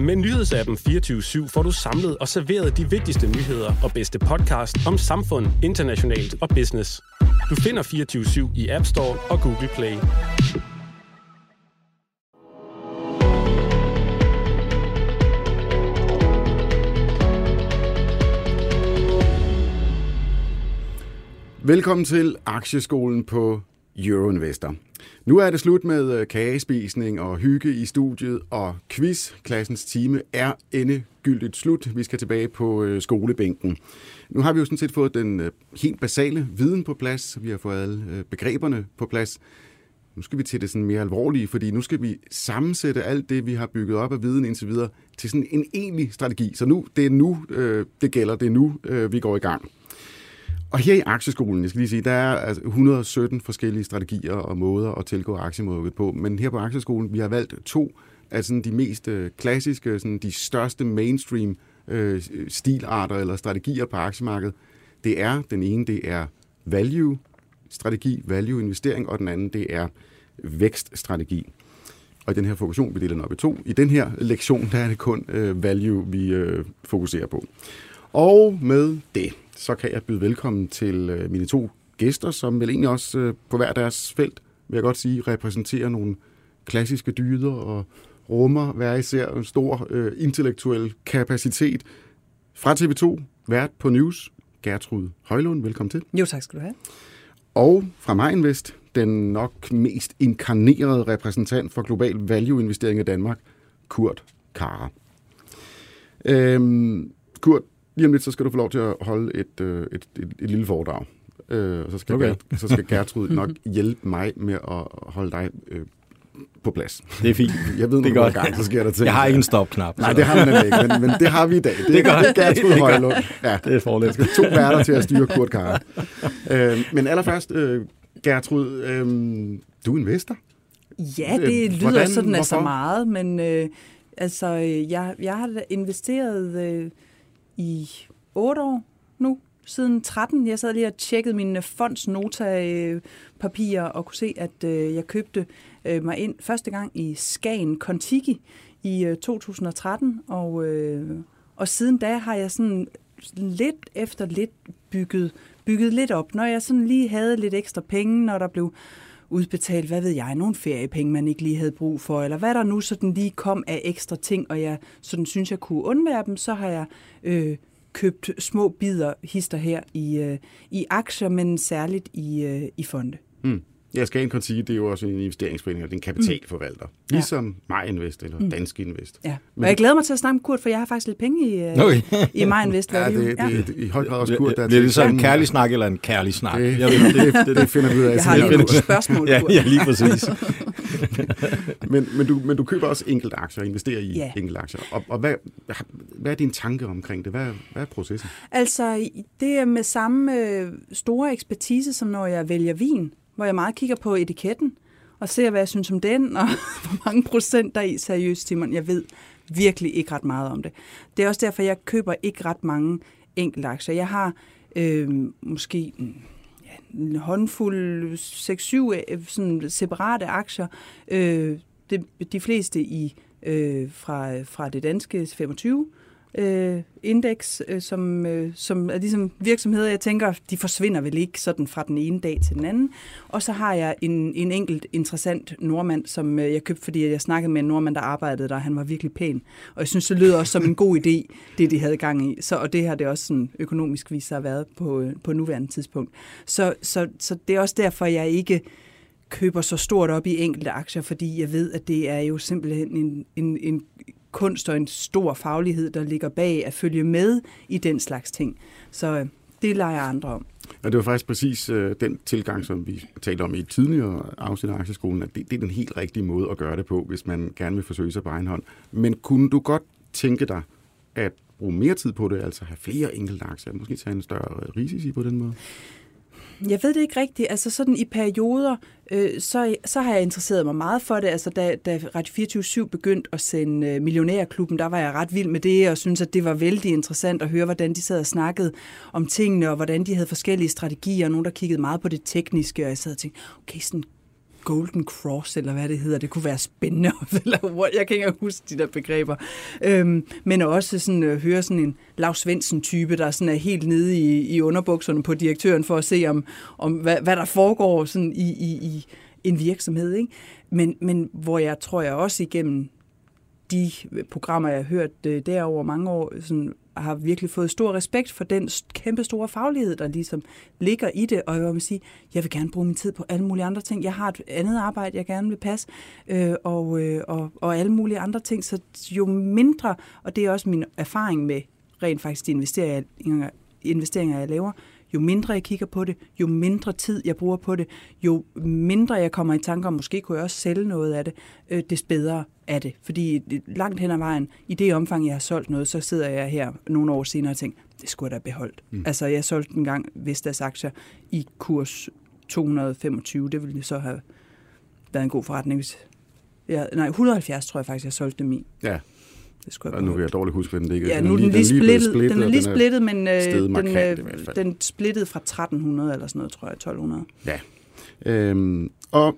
Med nyhedsappen 24-7 får du samlet og serveret de vigtigste nyheder og bedste podcast om samfund, internationalt og business. Du finder 24-7 i App Store og Google Play. Velkommen til Aktieskolen på Euroinvestor. Nu er det slut med øh, kagespisning og hygge i studiet, og quiz, klassens time, er endegyldigt slut. Vi skal tilbage på øh, skolebænken. Nu har vi jo sådan set fået den øh, helt basale viden på plads. Vi har fået alle begreberne på plads. Nu skal vi til det sådan mere alvorlige, fordi nu skal vi sammensætte alt det, vi har bygget op af viden indtil videre, til sådan en egentlig strategi. Så nu, det er nu, det gælder, det er nu, vi går i gang. Og her i aktieskolen, jeg skal lige sige, der er altså 117 forskellige strategier og måder at tilgå aktiemarkedet på. Men her på aktieskolen, vi har valgt to af sådan de mest øh, klassiske, sådan de største mainstream øh, stilarter eller strategier på aktiemarkedet. Det er, den ene, det er value strategi, value investering, og den anden, det er vækststrategi. Og i den her fokusation, vi deler den op i to. I den her lektion, der er det kun øh, value, vi øh, fokuserer på. Og med det, så kan jeg byde velkommen til øh, mine to gæster, som vel egentlig også øh, på hver deres felt, vil jeg godt sige, repræsenterer nogle klassiske dyder og rummer hver især en stor øh, intellektuel kapacitet. Fra TV2, vært på News, Gertrud Højlund, velkommen til. Jo, tak skal du have. Og fra Mainvest, den nok mest inkarnerede repræsentant for global value-investering i Danmark, Kurt Kara. Øhm, Kurt, lige om lidt, så skal du få lov til at holde et, øh, et, et, et lille foredrag. Øh, og så skal, okay. Gert, så skal Gertrud nok hjælpe mig med at holde dig øh, på plads. Det er fint. Jeg ved, det er godt. gang, så sker der ting. Jeg har ikke en stopknap. Nej, det har man ikke, men, men det har vi i dag. Det, det er godt. Gertrud Højlund. Ja, det er fornemt. To værter til at styre Kurt Karre. øh, men allerførst, øh, Gertrud, øh, du er investor. Ja, det øh, lyder Hvordan, sådan altså meget, men øh, altså, jeg, jeg har investeret... Øh, i 8 år nu, siden 13. Jeg sad lige og tjekkede mine fondsnota-papirer og kunne se, at øh, jeg købte øh, mig ind første gang i Skagen Kontiki i øh, 2013, og, og siden da har jeg sådan lidt efter lidt bygget, bygget lidt op. Når jeg sådan lige havde lidt ekstra penge, når der blev udbetalt, hvad ved jeg, nogle feriepenge, man ikke lige havde brug for, eller hvad der nu sådan lige kom af ekstra ting, og jeg sådan synes, jeg kunne undvære dem, så har jeg øh, købt små bidder hister her i, øh, i aktier, men særligt i, øh, i fonde. Mm. Ja, Skagen sige, det er jo også en investeringsforening, og det er en kapitalforvalter. Mm. Ligesom ja. Invest eller mm. Dansk Invest. Ja. Men jeg glæder mig til at snakke med Kurt, for jeg har faktisk lidt penge i, øh, okay. i Invest. ja, det, det, ja. det, det, i høj grad også Kurt. Der det er så en kærlig snak eller en kærlig snak? Det, jeg ved, det, det, det finder vi ud af. Jeg har lige nogle spørgsmål, Kurt. ja, ja, lige præcis. men, men, du, men du køber også enkelte aktier og investerer i ja. enkelte aktier. Og, og hvad, hvad er din tanke omkring det? Hvad, hvad er processen? Altså, det er med samme øh, store ekspertise, som når jeg vælger vin hvor jeg meget kigger på etiketten og ser, hvad jeg synes om den, og hvor mange procent der er i seriøst, Simon. Jeg ved virkelig ikke ret meget om det. Det er også derfor, jeg køber ikke ret mange enkelte aktier. Jeg har øh, måske mm, ja, en håndfuld, 6-7 øh, sådan separate aktier. Øh, det, de fleste i øh, fra, fra det danske 25 øh, indeks, øh, som, øh, som er ligesom virksomheder, jeg tænker, de forsvinder vel ikke sådan fra den ene dag til den anden. Og så har jeg en, en enkelt interessant nordmand, som øh, jeg købte, fordi jeg snakkede med en nordmand, der arbejdede der, han var virkelig pæn. Og jeg synes, det lyder også som en god idé, det de havde gang i. Så, og det har det også sådan økonomisk vist sig været på, øh, på nuværende tidspunkt. Så, så, så det er også derfor, jeg ikke køber så stort op i enkelte aktier, fordi jeg ved, at det er jo simpelthen en, en, en kunst og en stor faglighed, der ligger bag at følge med i den slags ting. Så øh, det leger andre om. Og det var faktisk præcis øh, den tilgang, som vi talte om i et tidligere afsnit af Aktieskolen, at det, det er den helt rigtige måde at gøre det på, hvis man gerne vil forsøge sig på egen hånd. Men kunne du godt tænke dig at bruge mere tid på det, altså have flere enkelte aktier, måske tage en større risici på den måde? Jeg ved det ikke rigtigt. Altså sådan i perioder, øh, så, så har jeg interesseret mig meget for det. Altså da, da Radio 24 begyndte at sende øh, Millionærklubben, der var jeg ret vild med det, og synes at det var vældig interessant at høre, hvordan de sad og snakkede om tingene, og hvordan de havde forskellige strategier. Nogen, der kiggede meget på det tekniske, og jeg sad og tænkte, okay, sådan Golden Cross, eller hvad det hedder. Det kunne være spændende. Eller, hvor- jeg kan ikke huske de der begreber. Øhm, men også sådan, øh, høre sådan en Lav Svendsen-type, der sådan er helt nede i, i underbukserne på direktøren, for at se, om, om hvad, hvad der foregår sådan i, i, i en virksomhed. Ikke? Men, men hvor jeg tror jeg også igennem de programmer, jeg har hørt øh, derover mange år, sådan, har virkelig fået stor respekt for den kæmpe store faglighed, der ligesom ligger i det. Og jeg vil sige, jeg vil gerne bruge min tid på alle mulige andre ting. Jeg har et andet arbejde, jeg gerne vil passe, øh, og, øh, og, og alle mulige andre ting. Så jo mindre, og det er også min erfaring med rent faktisk de investeringer, investeringer jeg laver, jo mindre jeg kigger på det, jo mindre tid jeg bruger på det, jo mindre jeg kommer i tanke om, måske kunne jeg også sælge noget af det, øh, des bedre er det. Fordi det- langt hen ad vejen, i det omfang, jeg har solgt noget, så sidder jeg her nogle år senere og tænker, det skulle jeg da beholdt. Mm. Altså, jeg solgte en gang Vestas aktier i kurs 225. Det ville så have været en god forretning, hvis... Ja, nej, 170 tror jeg faktisk, jeg solgte dem i. Ja, Det skulle jeg nu kan jeg dårligt huske, hvad den ligger. Ja, nu er den lige blevet splittet. Den er lige splittet, men øh, den, øh, den splittede fra 1300 eller sådan noget, tror jeg, 1200. Ja. Øhm, og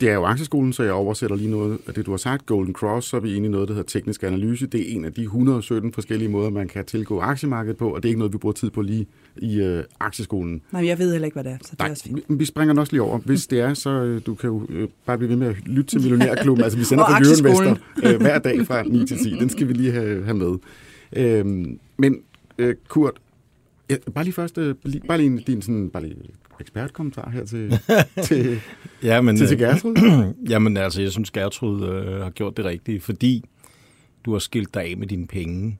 det er jo aktieskolen, så jeg oversætter lige noget af det, du har sagt. Golden Cross, så er vi inde i noget, der hedder teknisk analyse. Det er en af de 117 forskellige måder, man kan tilgå aktiemarkedet på, og det er ikke noget, vi bruger tid på lige i øh, aktieskolen. Nej, jeg ved heller ikke, hvad det er, så det er Nej, også fint. vi, springer den også lige over. Hvis det er, så øh, du kan jo øh, bare blive ved med at lytte til Millionærklubben. altså, vi sender fra aktieskolen. Jørgen øh, hver dag fra 9 til 10. Den skal vi lige have, have med. Øhm, men øh, Kurt, ja, bare lige først, øh, bare lige din sådan, bare lige ekspertkommentar her til, til, Ja, men, til, til øh, Gertrud. Jamen altså, jeg synes, Gertrud øh, har gjort det rigtige, fordi du har skilt dig af med dine penge.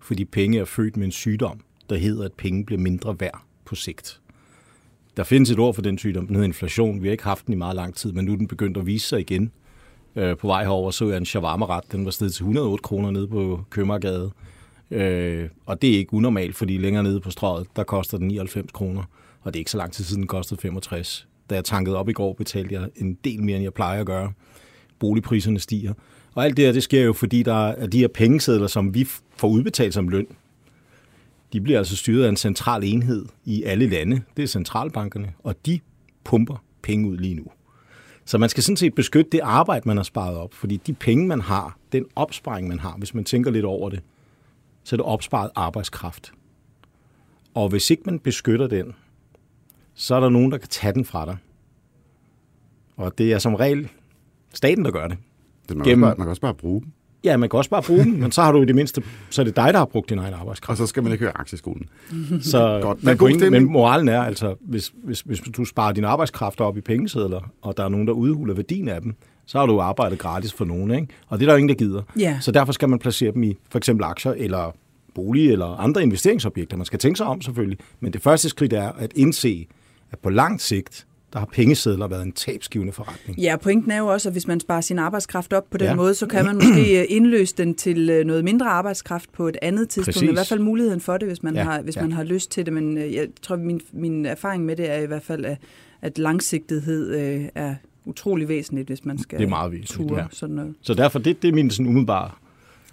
Fordi penge er født med en sygdom, der hedder, at penge bliver mindre værd på sigt. Der findes et ord for den sygdom, den hedder inflation. Vi har ikke haft den i meget lang tid, men nu er den begyndt at vise sig igen. Øh, på vej herover så jeg en shawarma-ret. Den var steget til 108 kroner nede på Købmagergade. Øh, og det er ikke unormalt, fordi længere nede på strøget, der koster den 99 kroner. Og det er ikke så lang tid siden, den kostede 65. Da jeg tankede op i går, betalte jeg en del mere, end jeg plejer at gøre. Boligpriserne stiger. Og alt det her, det sker jo, fordi der er de her pengesedler, som vi får udbetalt som løn, de bliver altså styret af en central enhed i alle lande. Det er centralbankerne, og de pumper penge ud lige nu. Så man skal sådan set beskytte det arbejde, man har sparet op, fordi de penge, man har, den opsparing, man har, hvis man tænker lidt over det, så er det opsparet arbejdskraft. Og hvis ikke man beskytter den, så er der nogen, der kan tage den fra dig. Og det er som regel staten, der gør det. Det, man, kan Gennem- også bare, man kan også bare bruge dem. Ja, man kan også bare bruge den, men så har du i det mindste, så er det dig, der har brugt din egen arbejdskraft. Og så skal man ikke høre aktieskolen. Så, Godt. Men, stemning. men moralen er altså, hvis, hvis, hvis du sparer din arbejdskraft op i pengesedler, og der er nogen, der udhuler værdien af dem, så har du arbejdet gratis for nogen, ikke? Og det er der jo ingen, der gider. Ja. Så derfor skal man placere dem i for eksempel aktier eller bolig eller andre investeringsobjekter. Man skal tænke sig om selvfølgelig. Men det første skridt er at indse, at på lang sigt, der har pengesedler været en tabsgivende forretning. Ja, pointen er jo også, at hvis man sparer sin arbejdskraft op på den Ja. ja. måde, så kan man måske øh, indløse den til øh, noget mindre arbejdskraft på et andet tidspunkt. Præcis. I hvert fald muligheden for det, hvis man, Ja, har, hvis ja. man har lyst til det. Men øh, jeg tror, min, min erfaring med det er i hvert fald, at, at langsigtighed øh, er utrolig væsentligt, hvis man skal Det er meget væsentligt, ture ja. sådan noget. Så derfor, det, det er min sådan umiddelbare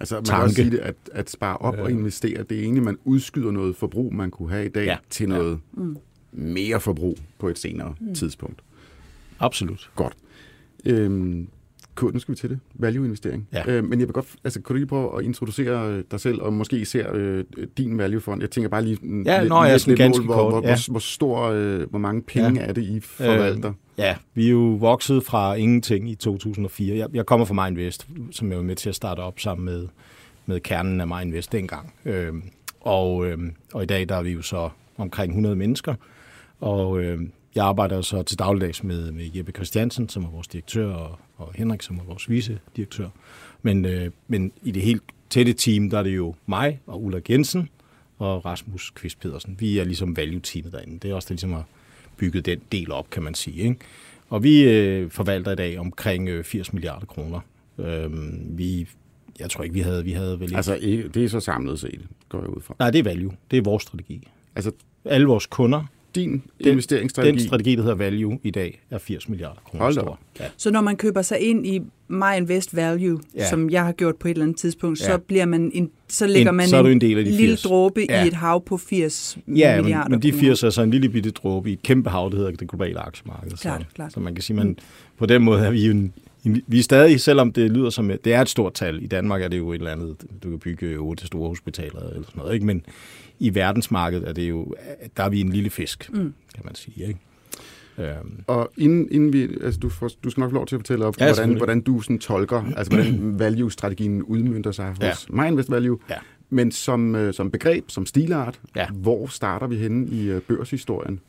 Altså, man Tanke. kan også sige det, at, at spare op og investere, det er egentlig, man udskyder noget forbrug, man kunne have i dag, Ja. til noget mere forbrug på et senere tidspunkt. absolut. Godt. Øhm, nu skal vi til det. Value-investering. Ja. Øh, men jeg vil godt, altså, kan du lige prøve at introducere øh, dig selv, og måske især øh, din value-fond? Jeg tænker bare lige mm, Ja, lidt, nå, ja, lidt, lidt ganske mål, hvor, kort, hvor, ja. hvor, hvor, stor, øh, hvor mange penge Ja. er det, I forvalter? Øh, Ja, vi er jo vokset fra ingenting i 2004. Jeg, jeg kommer fra MindVest, som jeg var med til at starte op sammen med, med kernen af MindVest dengang. Øhm, og, øhm, og i dag der er vi jo så omkring 100 mennesker, og øhm, jeg arbejder så til dagligdags med, med Jeppe Christiansen, som er vores direktør, og, og Henrik, som er vores vicedirektør. Men, øh, men i det helt tætte team, der er det jo mig og Ulla Jensen og Rasmus Kvist Pedersen. Vi er ligesom value-teamet derinde. Det er også det, ligesom har bygget den del op, kan man sige. Ikke? Og vi øh, forvalter i dag omkring øh, 80 milliarder kroner. Øhm, vi, jeg tror ikke, vi havde, vi havde vel ikke... Altså, det er så samlet set, går jeg ud fra. Nej, det er value. Det er vores strategi. Altså, Alle vores kunder din Den, investeringsstrategi? den strategi, der hedder Value i dag, er 80 milliarder kroner stor. Ja. Så når man køber sig ind i My Invest Value, Ja. ja. som jeg har gjort på et eller andet tidspunkt, Ja. så bliver man en, så lægger En- man så er du en del af de lille 80. dråbe Ja. i et hav på 80 Ja, milliarder men, men de kroner. 80 er så en lille bitte dråbe i et kæmpe hav, der hedder det globale aktiemarked. Klart, så, klart. så man kan sige, man, på den måde er vi jo en, en, vi er stadig, selvom det lyder som, et- det er et stort tal. I Danmark er det jo et eller andet, du kan bygge otte store hospitaler eller sådan noget, ikke? men i verdensmarkedet er det jo, der er vi en lille fisk, mm. kan man sige. Ikke? Øhm, Og inden, inden vi, altså du, får, du skal nok få lov til at fortælle op, Ja, hvordan, hvordan du sådan tolker, altså hvordan value-strategien udmyndter sig hos Ja. MyInvest Value, Ja. men som, øh, som begreb, som stilart, Ja. hvor starter vi henne i øh, børshistorien?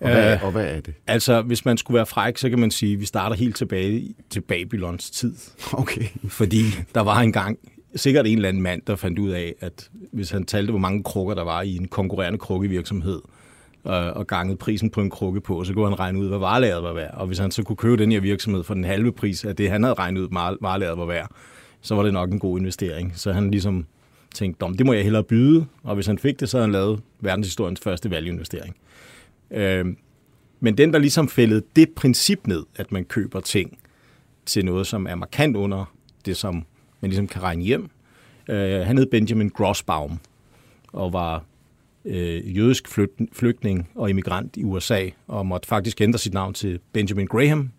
Og, hvad, Øh. og hvad er det? altså, hvis man skulle være fræk, så kan man sige, at vi starter helt tilbage til Babylons tid. Okay. Fordi der var engang sikkert en eller anden mand, der fandt ud af, at hvis han talte, hvor mange krukker der var i en konkurrerende krukkevirksomhed, øh, og gangede prisen på en krukke på, så kunne han regne ud, hvad varelageret var værd. Og hvis han så kunne købe den her virksomhed for den halve pris af det, han havde regnet ud, var- varelageret var værd, så var det nok en god investering. Så han ligesom tænkte, "Nå, men det må jeg hellere byde. Og hvis han fik det, så havde han lavet verdenshistoriens første value-investering. Øh, men den, der ligesom fældede det princip ned, at man køber ting til noget, som er markant under det, som man ligesom kan regne hjem. Øh, han hed Benjamin Grossbaum og var øh, jødisk flygtning og immigrant i USA, og måtte faktisk ændre sit navn til Benjamin Graham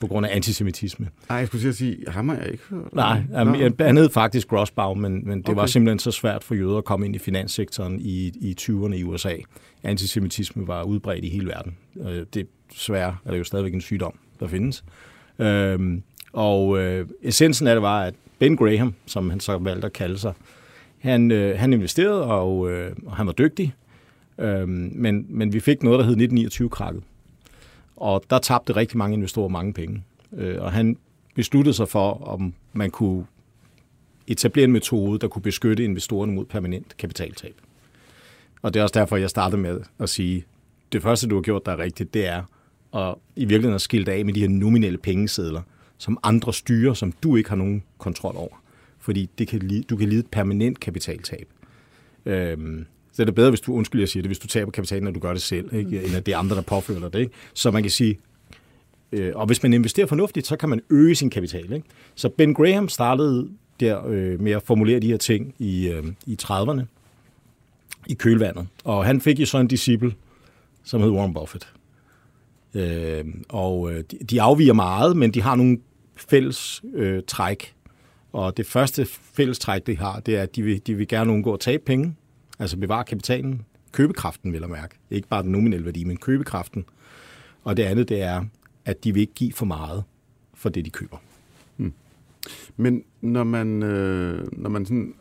på grund af antisemitisme. Ej, jeg skulle til at sige, ham har jeg ikke hørt. Nej, han, han hed faktisk Grossbaum, men, men det okay. var simpelthen så svært for jøder at komme ind i finanssektoren i, i 20'erne i USA. Antisemitisme var udbredt i hele verden. Øh, Det desværre er det jo stadigvæk en sygdom, der findes. Øhm, og øh, essensen af det var, at Ben Graham, som han så valgte at kalde sig, han, øh, han investerede, og, øh, og han var dygtig. Øhm, men, men vi fik noget, der hed 1929-krakket. Og der tabte rigtig mange investorer mange penge. Øh, og han besluttede sig for, om man kunne etablere en metode, der kunne beskytte investorerne mod permanent kapitaltab. Og det er også derfor, jeg startede med at sige, det første, du har gjort, der er rigtigt, det er at i virkeligheden at skille af med de her nominelle pengesedler, som andre styrer, som du ikke har nogen kontrol over. Fordi det kan du kan lide et permanent kapitaltab. Øhm, så er det bedre, hvis du, undskyld, jeg siger det, hvis du taber kapitalen, når du gør det selv, ikke? end at det er andre, der påfører dig det. Ikke? Så man kan sige, øh, og hvis man investerer fornuftigt, så kan man øge sin kapital. Ikke? Så Ben Graham startede der øh, med at formulere de her ting i, øh, i 30'erne i kølvandet. Og han fik jo så en disciple, som hed Warren Buffett. Øh, og øh, de, de afviger meget, men de har nogle fælles øh, træk. Og det første fælles træk, de har, det er, at de vil, de vil gerne undgå at tabe penge, altså bevare kapitalen, købekraften vil jeg mærke. Ikke bare den nominelle værdi, men købekraften. Og det andet, det er, at de vil ikke give for meget for det, de køber. Hmm. Men når man, øh, når man sådan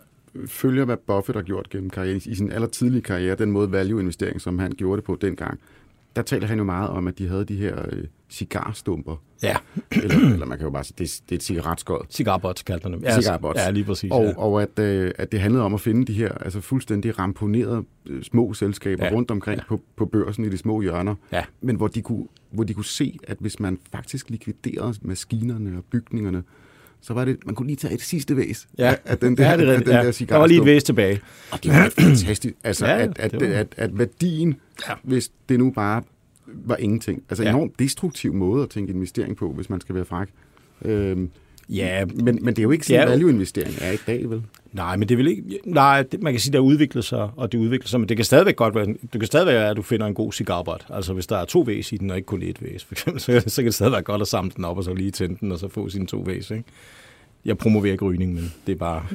følger, hvad Buffett har gjort gennem karrieren, i sin allertidlige karriere, den måde value-investering, som han gjorde det på dengang, der taler han jo meget om, at de havde de her øh, cigarstumper. Ja, eller, eller man kan jo bare sige, det, det er et cigaretskod. cigarbots kaldte man dem. Cigarbots. Ja, lige præcis. Og, ja. og at, øh, at det handlede om at finde de her altså fuldstændig ramponerede øh, små selskaber Ja. ja. rundt omkring ja. på, på børsen i de små hjørner, Ja. men hvor de, kunne, hvor de kunne se, at hvis man faktisk likviderede maskinerne og bygningerne, så var det, man kunne lige tage et sidste væs Ja, af, den der, ja, det er af den ja. der Der var lige et væs tilbage. Og det var fantastisk. Altså, Ja, ja, at, at, det var- at, at værdien, Ja. ja. hvis det nu bare var ingenting. Altså Ja. enormt destruktiv måde at tænke investering på, hvis man skal være fræk. Øhm, Ja, men, men det er jo ikke sådan, jo- value-investering er i dag, vel? Nej, men det vil ikke... Nej, det, man kan sige, det har udviklet sig, og det udvikler sig, men det kan stadigvæk godt være, det kan stadig være, at du finder en god cigarbot. Altså, hvis der er to væs i den, og ikke kun et væs, for eksempel, så, så kan det stadig være godt at samle den op, og så lige tænde den, og så få sine to væs, ikke? Jeg promoverer ikke rygning, men det er bare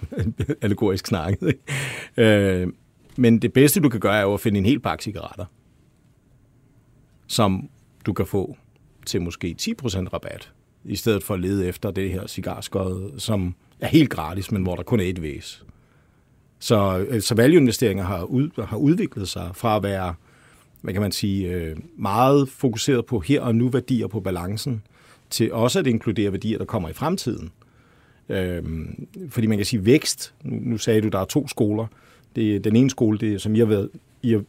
allegorisk snakket, ikke? Øh, men det bedste, du kan gøre, er jo at finde en hel pakke cigaretter, som du kan få til måske 10% rabat, i stedet for at lede efter det her cigarskod, som er helt gratis, men hvor der kun er et væs. Så, øh, så value-investeringer har, ud, har udviklet sig fra at være, hvad kan man sige, øh, meget fokuseret på her og nu værdier på balancen, til også at inkludere værdier, der kommer i fremtiden. Øhm, fordi man kan sige vækst, nu, nu sagde du, der er to skoler. Det er den ene skole, det er, som I har, været, I har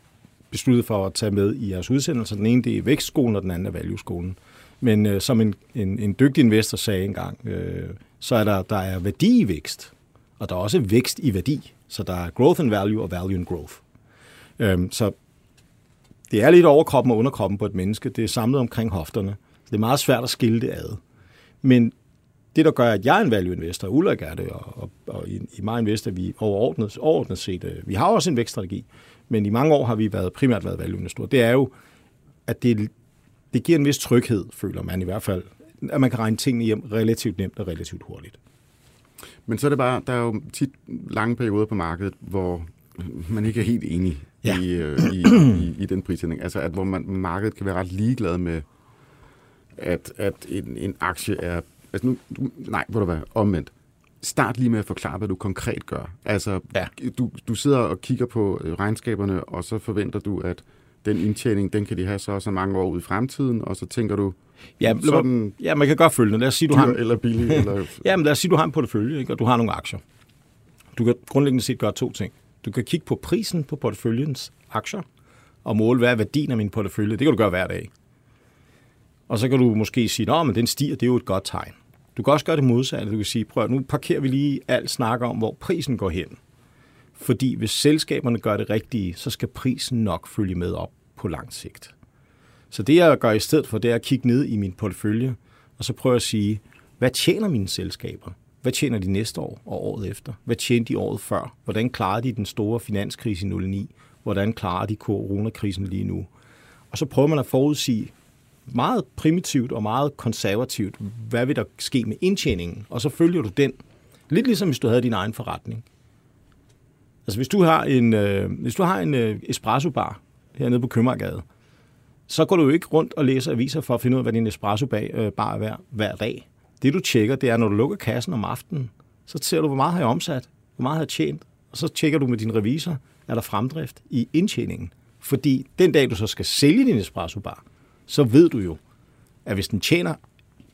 besluttet for at tage med i jeres udsendelse. Den ene det er vækstskolen, og den anden er value-skolen. Men øh, som en, en, en dygtig investor sagde engang, øh, så er der, der er værdi i vækst, og der er også vækst i værdi. Så der er growth and value og value and growth. Øhm, så det er lidt overkroppen og underkroppen på et menneske. Det er samlet omkring hofterne. Så det er meget svært at skille det ad. Men det, der gør, at jeg er en value investor, og Ulrik er det, og, og, og i, i mig investor, vi overordnet, overordnet set, øh, vi har også en vækststrategi, men i mange år har vi været, primært været value investor. Det er jo, at det, det giver en vis tryghed, føler man i hvert fald, at man kan regne tingene hjem relativt nemt og relativt hurtigt. Men så er det bare, der er jo tit lange perioder på markedet, hvor man ikke er helt enig ja. i, øh, i, i, i den prissætning. Altså, at hvor man, markedet kan være ret ligeglad med, at, at en, en aktie er... Altså nu, nej, hvor du hvad, omvendt. Start lige med at forklare, hvad du konkret gør. Altså, ja. du, du sidder og kigger på øh, regnskaberne, og så forventer du, at den indtjening, den kan de have så så mange år ud i fremtiden, og så tænker du, ja, sådan, ja, man kan godt følge det. Lad os sige, du har eller billig. eller... ja, men lad os sige, du har en portefølje, ikke? og du har nogle aktier. Du kan grundlæggende set gøre to ting. Du kan kigge på prisen på porteføljens aktier, og måle, hvad er værdien af min portefølje. Det kan du gøre hver dag. Og så kan du måske sige, at den stiger, det er jo et godt tegn. Du kan også gøre det modsatte. Du kan sige, prøv nu parkerer vi lige alt snak om, hvor prisen går hen. Fordi hvis selskaberne gør det rigtige, så skal prisen nok følge med op på lang sigt. Så det, jeg gør i stedet for, det er at kigge ned i min portefølje, og så prøve at sige, hvad tjener mine selskaber? Hvad tjener de næste år og året efter? Hvad tjente de året før? Hvordan klarer de den store finanskrise i 09? Hvordan klarer de coronakrisen lige nu? Og så prøver man at forudsige meget primitivt og meget konservativt, hvad vil der ske med indtjeningen? Og så følger du den. Lidt ligesom hvis du havde din egen forretning. Altså hvis du har en, øh, hvis du har en øh, espressobar hernede på Købmagergade, så går du jo ikke rundt og læser aviser for at finde ud af, hvad din espressobar øh, er hver, hver dag. Det du tjekker, det er, når du lukker kassen om aftenen, så ser du, hvor meget har jeg omsat, hvor meget har jeg tjent, og så tjekker du med din revisor, er der fremdrift i indtjeningen. Fordi den dag, du så skal sælge din espressobar, så ved du jo, at hvis den tjener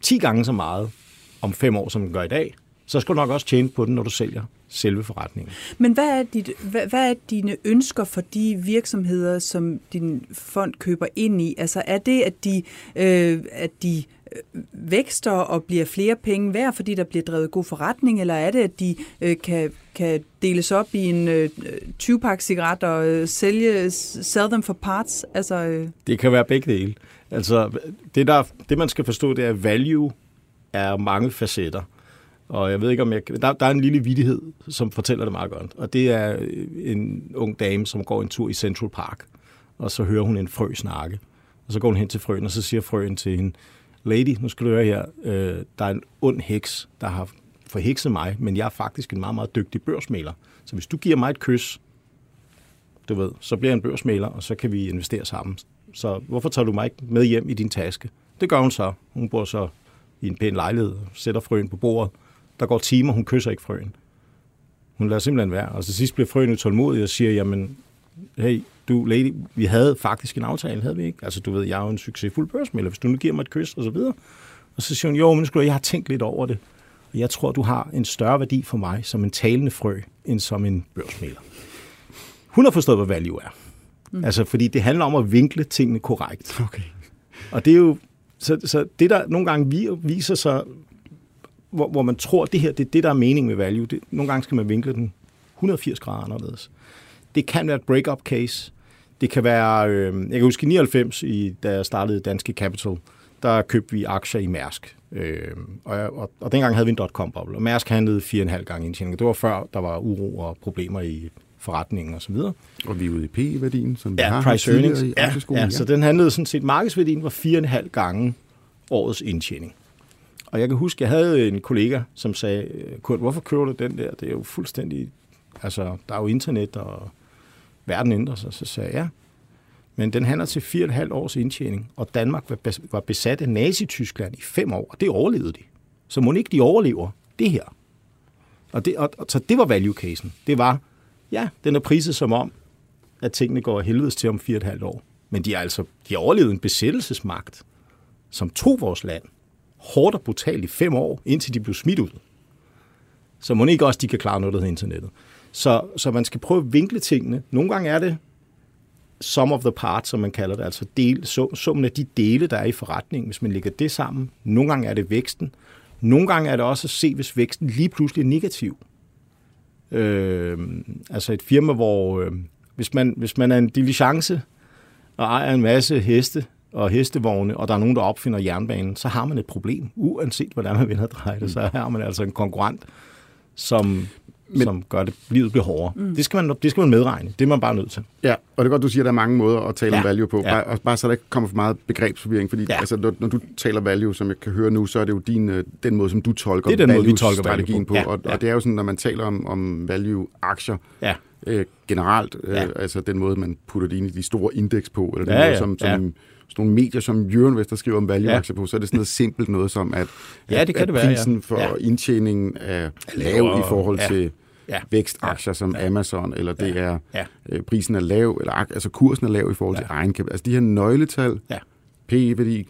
10 gange så meget om fem år, som den gør i dag, så skal du nok også tjene på den, når du sælger selve forretningen. Men hvad er, dit, hvad, hvad er dine ønsker for de virksomheder, som din fond køber ind i? Altså er det, at de, øh, at de øh, vækster og bliver flere penge værd, fordi der bliver drevet god forretning, eller er det, at de øh, kan, kan deles op i en øh, 20-pakke cigaret og øh, sælge, sell them for parts? Altså, øh. Det kan være begge dele. Altså, det, der, det man skal forstå, det er, at value er mange facetter. Og jeg ved ikke, om jeg... Der, der er en lille vidighed, som fortæller det meget godt. Og det er en ung dame, som går en tur i Central Park. Og så hører hun en frø snakke. Og så går hun hen til frøen, og så siger frøen til hende, Lady, nu skal du høre her, øh, der er en ond heks, der har forhekset mig, men jeg er faktisk en meget, meget dygtig børsmaler. Så hvis du giver mig et kys, du ved, så bliver jeg en børsmaler, og så kan vi investere sammen. Så hvorfor tager du mig ikke med hjem i din taske? Det gør hun så. Hun bor så i en pæn lejlighed, sætter frøen på bordet, der går timer, hun kysser ikke frøen. Hun lader simpelthen være. Og til sidst bliver frøen utålmodig og siger, jamen, hey, du lady, vi havde faktisk en aftale, havde vi ikke? Altså, du ved, jeg er jo en succesfuld børsmælder, hvis du nu giver mig et kys, og så videre. Og så siger hun, jo, men skulle jeg har tænkt lidt over det. Og jeg tror, du har en større værdi for mig som en talende frø, end som en børsmælder. Hun har forstået, hvad value er. Mm. Altså, fordi det handler om at vinkle tingene korrekt. Okay. Og det er jo, så, så det der nogle gange viser sig hvor, hvor man tror, at det her det er det, der er mening med value. Det, nogle gange skal man vinkle den 180 grader anderledes. Det kan være et break-up case. Det kan være, øh, jeg kan huske i 99, i, da jeg startede Danske Capital, der købte vi aktier i Mærsk. Øh, og, og, og dengang havde vi en dot-com-boble, og Mærsk handlede 4,5 gange indtjening. Det var før, der var uro og problemer i forretningen og så videre. Og vi er ude i P-værdien, som vi ja, har price earnings. i ja, ja, så den handlede sådan set, markedsværdien var 4,5 gange årets indtjening. Og jeg kan huske, jeg havde en kollega, som sagde, Kurt, hvorfor kører du den der? Det er jo fuldstændig... Altså, der er jo internet, og verden ændrer sig. Så sagde jeg, ja. Men den handler til 4,5 års indtjening, og Danmark var besat af Nazi-Tyskland i fem år, og det overlevede de. Så må ikke de overlever det her. Og det, og, og, så det var value-casen. Det var, ja, den er priset som om, at tingene går helvedes til om 4,5 år. Men de har altså de har overlevet en besættelsesmagt, som tog vores land – hårdt og brutalt i fem år, indtil de blev smidt ud. Så må ikke også, de kan klare noget, der hedder internettet. Så, så man skal prøve at vinkle tingene. Nogle gange er det sum of the parts, som man kalder det, altså del, summen af de dele, der er i forretningen, hvis man lægger det sammen. Nogle gange er det væksten. Nogle gange er det også at se, hvis væksten lige pludselig er negativ. Øh, altså et firma, hvor øh, hvis, man, hvis man er en diligence og ejer en masse heste og hestevogne, og der er nogen, der opfinder jernbanen, så har man et problem. Uanset hvordan man vinder dreje det, så har man altså en konkurrent, som men, som gør det, livet bliver hårdere. Mm. Det, skal man, det skal man medregne. Det er man bare nødt til. Ja, og det er godt, du siger, at der er mange måder at tale ja. om value på. Ja. Bare, bare så der ikke kommer for meget begrebsforvirring. Fordi ja. altså, når, når du taler value, som jeg kan høre nu, så er det jo din, øh, den måde, som du tolker det er den måde, vi tolker strategien på. på. Ja. Og, og det er jo sådan, når man taler om, om value-aktier, ja. Øh, generelt, øh, ja. altså den måde, man putter det ind i de store indeks på, eller den ja, måde, som, som ja. sådan nogle medier, som Euroinvestor skriver om value-aktier ja. på, så er det sådan noget simpelt noget som, at, ja, det kan at, det være, prisen ja. for ja. indtjeningen er lav i forhold ja. til ja. vækstaktier som ja. Amazon, eller det er ja. øh, prisen er lav, eller altså kursen er lav i forhold ja. til egenkapital. Altså de her nøgletal, ja. PE-værdi,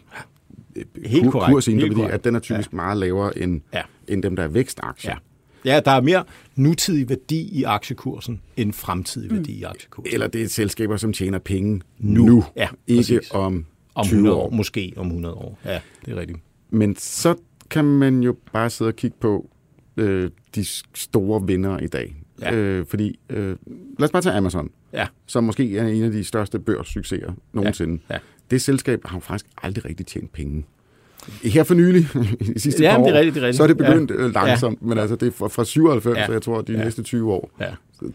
Helt kur, korrekt. kursinterværdi, at den er typisk ja. meget lavere end, ja. end dem, der er vækstaktier. Ja. Ja, der er mere nutidig værdi i aktiekursen end fremtidig værdi mm. i aktiekursen. Eller det er selskaber, som tjener penge nu, nu. Ja, ikke præcis. om om 20 100 år. år. Måske om 100 år. Ja, det er rigtigt. Men så kan man jo bare sidde og kigge på øh, de store vinder i dag. Ja. Øh, fordi, øh, lad os bare tage Amazon, Ja. som måske er en af de største børssucceser nogensinde. Ja. Det selskab har jo faktisk aldrig rigtig tjent penge. Her for nylig, i sidste Ja, par år, det er rigtigt, det er rigtigt. så er det begyndt Ja. ja. langsomt, ja. men altså det er fra, fra 97, Ja. så jeg tror, de Ja. næste 20 år, Ja.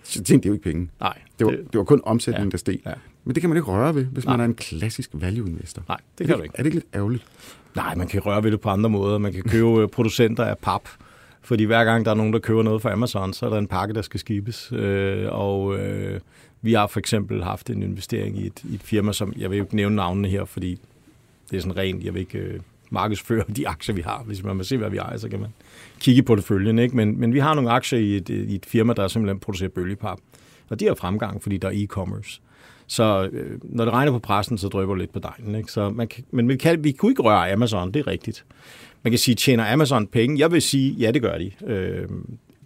så tjente det jo ikke penge. Nej. Det var, det, var kun omsætningen, Ja. der steg. Ja. Men det kan man ikke røre ved, hvis Nej. man er en klassisk value-investor. Nej, det er kan du ikke. Er det ikke lidt ærgerligt? Nej, man kan røre ved det på andre måder. Man kan købe øh, producenter af pap, fordi hver gang der er nogen, der køber noget fra Amazon, så er der en pakke, der skal skibes. Øh, og øh, vi har for eksempel haft en investering i et, i et firma, som jeg vil ikke nævne navnene her, fordi det er sådan rent, jeg vil ikke øh, markedsføre de aktier, vi har. Hvis man vil se, hvad vi ejer, så kan man kigge på det følgende. Ikke? Men, men vi har nogle aktier i et, i et firma, der simpelthen producerer bølgepap. Og de har fremgang, fordi der er e-commerce. Så øh, når det regner på pressen, så drypper det lidt på dejen. Ikke? Så man kan, men vi, kan, vi kunne ikke røre Amazon, det er rigtigt. Man kan sige, tjener Amazon penge? Jeg vil sige, ja, det gør de. Øh,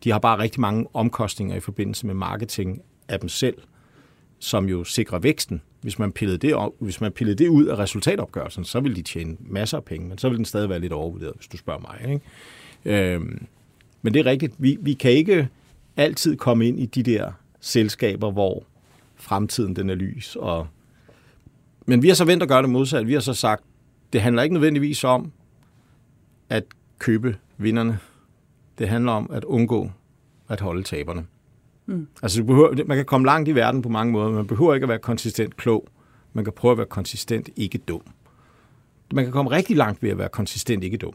de har bare rigtig mange omkostninger i forbindelse med marketing af dem selv, som jo sikrer væksten. Hvis man pillede det, op, hvis man pillede det ud af resultatopgørelsen, så ville de tjene masser af penge, men så ville den stadig være lidt overvurderet, hvis du spørger mig. Ikke? Øhm, men det er rigtigt. Vi, vi kan ikke altid komme ind i de der selskaber, hvor fremtiden den er lys. Og... Men vi har så vendt at gøre det modsat. Vi har så sagt, det handler ikke nødvendigvis om at købe vinderne. Det handler om at undgå at holde taberne. Mm. Altså, du behøver, man kan komme langt i verden på mange måder, men man behøver ikke at være konsistent klog. Man kan prøve at være konsistent ikke dum. Man kan komme rigtig langt ved at være konsistent ikke dum.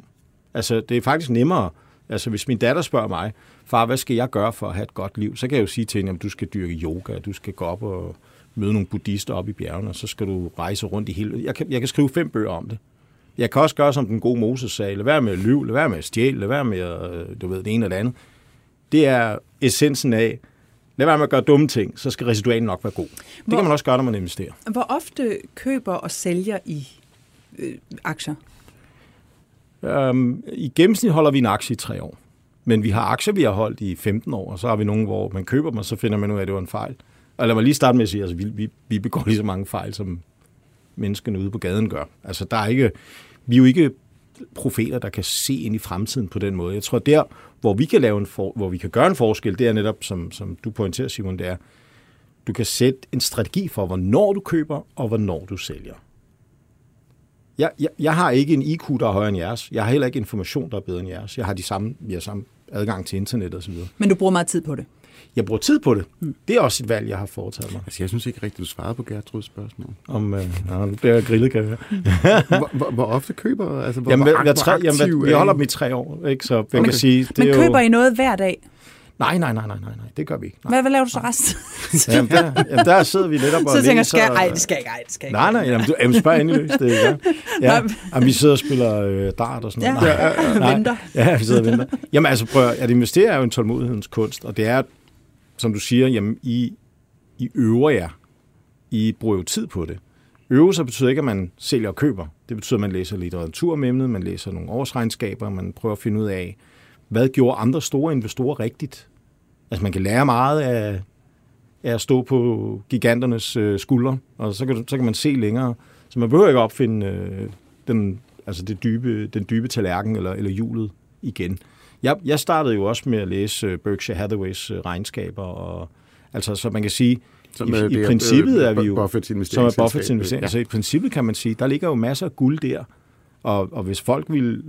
Altså, det er faktisk nemmere. Altså, hvis min datter spørger mig, far, hvad skal jeg gøre for at have et godt liv? Så kan jeg jo sige til hende, at du skal dyrke yoga, du skal gå op og møde nogle buddhister op i bjergene, og så skal du rejse rundt i hele... Jeg kan, jeg kan skrive fem bøger om det. Jeg kan også gøre, som den gode Moses sagde, lad være med at lyve, lad være med at stjæle, lad være med at, øh, du ved, det ene eller det andet. Det er essensen af, lad være med at gøre dumme ting, så skal residualen nok være god. Det Hvor- kan man også gøre, når man investerer. Hvor ofte køber og sælger I øh, aktier? Øhm, I gennemsnit holder vi en aktie i tre år. Men vi har aktier, vi har holdt i 15 år, og så har vi nogle, hvor man køber dem, og så finder man ud af, at det var en fejl. Og lad mig lige starte med at sige, at altså, vi, vi, vi begår lige så mange fejl, som menneskene ude på gaden gør. Altså, der er ikke, vi er jo ikke profeter, der kan se ind i fremtiden på den måde. Jeg tror, der, hvor vi kan, lave en for, hvor vi kan gøre en forskel, det er netop, som, som du pointerer, Simon, det er, du kan sætte en strategi for, hvornår du køber, og hvornår du sælger. Jeg, jeg, jeg har ikke en IQ, der er højere end jeres. Jeg har heller ikke information, der er bedre end jeres. Jeg har de samme, vi har samme adgang til internet osv. Men du bruger meget tid på det. Jeg bruger tid på det. Det er også et valg, jeg har foretaget mig. Altså, jeg synes ikke rigtigt, du svarede på Gertruds spørgsmål. Om, øh, nå, nu bliver jeg grillet, kan jeg hvor, hvor, hvor ofte køber altså, hvor, Jamen, hvor, jeg, jeg, hvor tre, jamen, vi er holder dem i tre år, ikke? så man Okay. kan sige... Det Men er køber jo... I noget hver dag? Nej, nej, nej, nej, nej, nej, det gør vi ikke. Nej. Hvad, hvad laver du så resten? Jamen, der, jamen, der sidder vi netop og så tænker jeg, skal jeg? og- Ej, det skal jeg ikke. Ej, det skal jeg ikke. Nej, nej, jamen, du, jamen spørg endelig løs, det er ja. ja. Nej. Jamen, vi sidder og spiller øh, dart og sådan noget. Ja, Nej. Nej. venter. Ja, vi sidder og venter. Jamen altså, prøv at at investere er jo en tålmodighedens kunst, og det er, som du siger, jamen, I, I øver jer. I bruger jo tid på det. Øve sig betyder ikke, at man sælger og køber. Det betyder, at man læser litteratur om emnet, man læser nogle årsregnskaber, man prøver at finde ud af, hvad gjorde andre store investorer rigtigt? Altså, man kan lære meget af, af at stå på giganternes øh, skuldre, og så kan, så kan man se længere. Så man behøver ikke opfinde øh, den, altså det dybe, den dybe tallerken eller, eller hjulet igen. Jeg, jeg startede jo også med at læse øh, Berkshire Hathaways øh, regnskaber, og, altså, så man kan sige, Som, I, i princippet er vi jo... Buffets som er Buffets investering. Ja. Så i princippet kan man sige, der ligger jo masser af guld der. Og, og hvis folk vil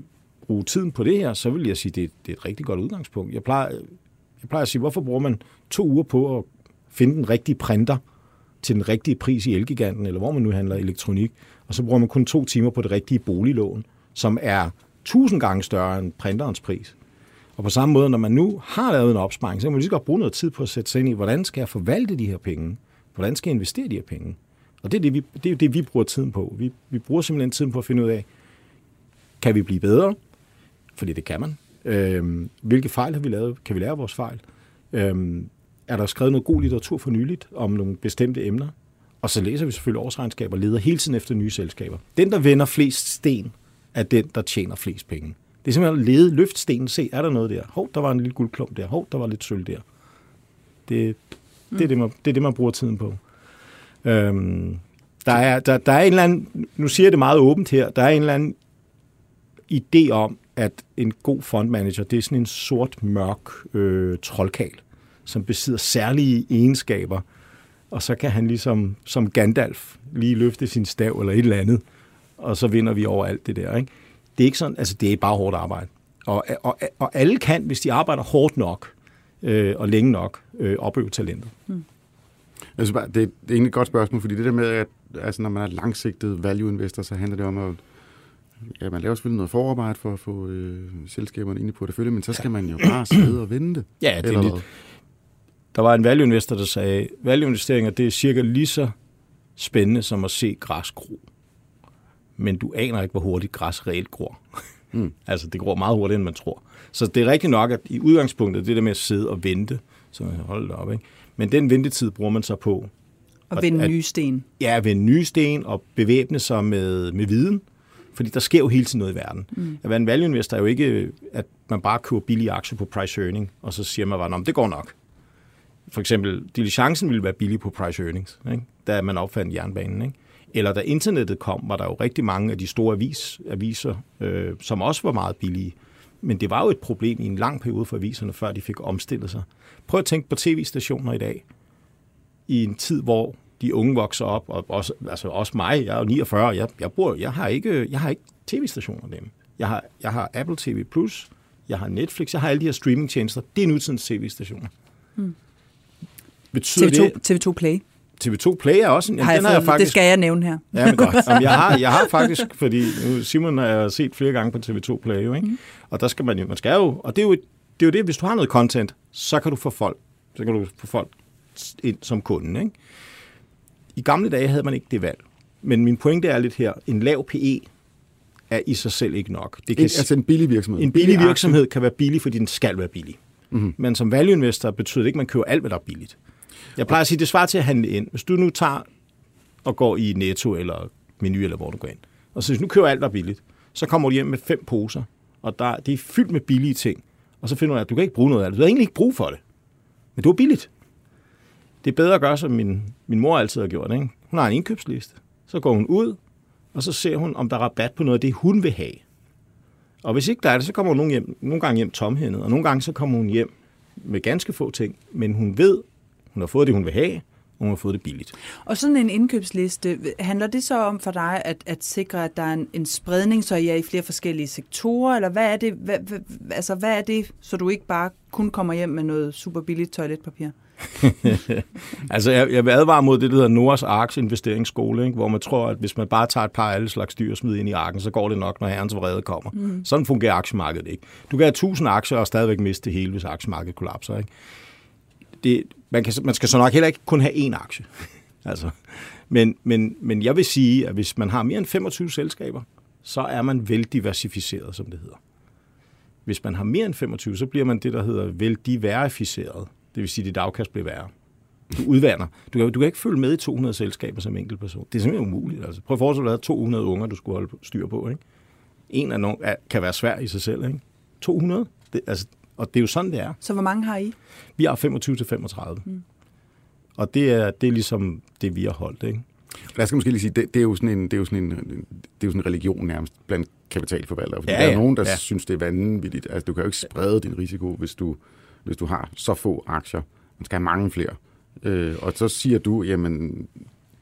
bruge tiden på det her, så vil jeg sige, det, det er et rigtig godt udgangspunkt. Jeg plejer, jeg plejer at sige, hvorfor bruger man to uger på at finde den rigtige printer til den rigtige pris i Elgiganten, eller hvor man nu handler elektronik, og så bruger man kun to timer på det rigtige boliglån, som er tusind gange større end printerens pris. Og på samme måde, når man nu har lavet en opsparing, så kan man lige så godt bruge noget tid på at sætte sig ind i, hvordan skal jeg forvalte de her penge? Hvordan skal jeg investere de her penge? Og det er det, vi, det, er det, vi bruger tiden på. Vi, vi bruger simpelthen tiden på at finde ud af, kan vi blive bedre? Fordi det kan man. Øhm, hvilke fejl har vi lavet? Kan vi lære vores fejl? Øhm, er der skrevet noget god litteratur for nyligt om nogle bestemte emner? Og så læser vi selvfølgelig årsregnskaber og leder hele tiden efter nye selskaber. Den, der vender flest sten, er den, der tjener flest penge. Det er simpelthen at lede, løft stenen, se, er der noget der? Hov, der var en lille guldklump der. Hov, der var lidt sølv der. Det, det, er, det, man, det er det, man bruger tiden på. Øhm, der, er, der, der er en eller anden, nu siger jeg det meget åbent her, der er en eller anden idé om, at en god fondmanager, det er sådan en sort, mørk øh, troldkal, som besidder særlige egenskaber, og så kan han ligesom som Gandalf lige løfte sin stav eller et eller andet, og så vinder vi over alt det der. Ikke? Det er ikke sådan, altså det er bare hårdt arbejde. Og, og, og alle kan, hvis de arbejder hårdt nok øh, og længe nok, øh, opøve talentet. Hmm. Altså, det, det er egentlig et godt spørgsmål, fordi det der med, at altså, når man er langsigtet value investor, så handler det om at Ja, man laver selvfølgelig noget forarbejde for at få øh, selskaberne ind i porteføljen, men så skal man jo bare sidde og vente. Ja, det er lidt. Der var en value investor, der sagde, value investeringer, det er cirka lige så spændende som at se græs gro. Men du aner ikke, hvor hurtigt græs reelt gror. Mm. altså, det gror meget hurtigere, end man tror. Så det er rigtigt nok, at i udgangspunktet, det der med at sidde og vente, så det op, ikke? Men den ventetid bruger man så på. Og vende nye sten. Ja, vende nye sten og bevæbne sig med, med viden. Fordi der sker jo hele tiden noget i verden. Mm. At være en value investor er jo ikke, at man bare køber billige aktier på price earning, og så siger man bare, det går nok. For eksempel, diligencen ville være billig på price earnings, ikke? da man opfandt jernbanen. Ikke? Eller da internettet kom, var der jo rigtig mange af de store avis, aviser, øh, som også var meget billige. Men det var jo et problem i en lang periode for aviserne, før de fik omstillet sig. Prøv at tænke på tv-stationer i dag. I en tid, hvor de unge vokser op, og også, altså også mig, jeg er jo 49, jeg, jeg, bor, jeg har ikke, jeg har ikke tv-stationer dem. Jeg har, jeg har Apple TV+, Plus, jeg har Netflix, jeg har alle de her streamingtjenester. Det er nutidens tv-stationer. Hmm. Betyder TV2, det, TV2 Play. TV2 Play er også en... Har jeg den har jeg faktisk, det skal jeg nævne her. Ja, men godt. Jamen, jeg, har, jeg har faktisk, fordi nu, Simon har jeg set flere gange på TV2 Play, jo, ikke? Mm. og der skal man jo, man skal jo, og det er jo, det er jo det, hvis du har noget content, så kan du få folk, så kan du få folk ind som kunde, ikke? I gamle dage havde man ikke det valg. Men min pointe er lidt her, en lav PE er i sig selv ikke nok. Det kan, en, altså en billig virksomhed? En billig virksomhed kan være billig, fordi den skal være billig. Mm-hmm. Men som value investor betyder det ikke, at man køber alt, hvad der er billigt. Jeg plejer at sige, det svarer til at handle ind. Hvis du nu tager og går i Netto eller Menu, eller hvor du går ind, og så hvis nu køber alt, der er billigt, så kommer du hjem med fem poser, og der, det er fyldt med billige ting. Og så finder du, at du kan ikke bruge noget af det. Du har egentlig ikke brug for det. Men det er billigt. Det er bedre at gøre, som min, min mor altid har gjort. Ikke? Hun har en indkøbsliste. Så går hun ud, og så ser hun, om der er rabat på noget af det, hun vil have. Og hvis ikke der er det, så kommer hun nogle, hjem, nogle gange hjem tomhændet, og nogle gange så kommer hun hjem med ganske få ting, men hun ved, hun har fået det, hun vil have, og hun har fået det billigt. Og sådan en indkøbsliste, handler det så om for dig at, at sikre, at der er en, en spredning, så I er i flere forskellige sektorer, eller hvad er det, hvad, hvad, altså, hvad er det, så du ikke bare kun kommer hjem med noget super billigt toiletpapir? altså, jeg, jeg vil advare mod det, der hedder Noras Arks investeringsskole, ikke? hvor man tror, at hvis man bare tager et par af alle slags dyr og smider ind i arken, så går det nok, når herrens vrede kommer. Mm. Sådan fungerer aktiemarkedet ikke. Du kan have 1000 aktier og stadigvæk miste det hele, hvis aktiemarkedet kollapser. Ikke? Det, man, kan, man skal så nok heller ikke kun have én aktie. altså. men, men, men jeg vil sige, at hvis man har mere end 25 selskaber, så er man veldiversificeret, som det hedder. Hvis man har mere end 25, så bliver man det, der hedder veldiversificeret. Det vil sige, at dit afkast bliver værre. Du udvander. Du kan, du kan ikke følge med i 200 selskaber som enkelt person. Det er simpelthen umuligt. Altså, prøv at forestille dig, at 200 unger, du skulle holde styr på. Ikke? En af nogen kan være svær i sig selv. Ikke? 200? Det, altså, og det er jo sådan, det er. Så hvor mange har I? Vi har 25-35. Mm. Og det er, det er ligesom det, vi har holdt. Ikke? Jeg skal måske lige sige, det, det, er jo sådan en, det er jo sådan en, det er jo sådan en religion nærmest blandt kapitalforvaltere. Fordi ja, ja. der er nogen, der ja. synes, det er vanvittigt. Altså, du kan jo ikke sprede din risiko, hvis du hvis du har så få aktier. Man skal have mange flere. Øh, og så siger du, jamen,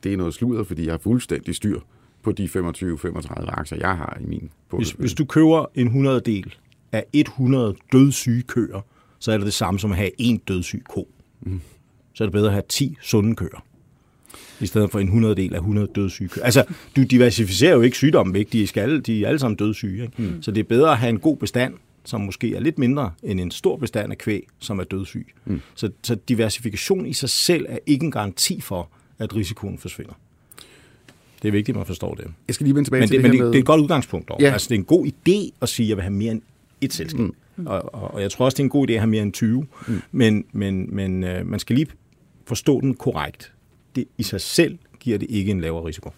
det er noget sludder, fordi jeg har fuldstændig styr på de 25-35 aktier, jeg har i min hvis, hvis du køber en 100 del af 100 dødssyge køer, så er det det samme som at have en dødssyg ko. Mm. Så er det bedre at have 10 sunde køer i stedet for en 100 del af 100 dødssyge. Altså, du diversificerer jo ikke sygdommen væk, de skal, de er alle sammen dødssyge. Ikke? Mm. Så det er bedre at have en god bestand, som måske er lidt mindre end en stor bestand af kvæg, som er dødssyg. Mm. Så, så diversifikation i sig selv er ikke en garanti for, at risikoen forsvinder. Det er vigtigt, at man forstår det. Jeg skal lige vende tilbage men til det, det, men det, med... det er et godt udgangspunkt. Dog. Ja. Altså, det er en god idé at sige, at jeg vil have mere end et selskab. Mm. Og, og, og jeg tror også, det er en god idé at have mere end 20. Mm. Men, men, men øh, man skal lige forstå den korrekt. Det i sig selv giver det ikke en lavere risiko.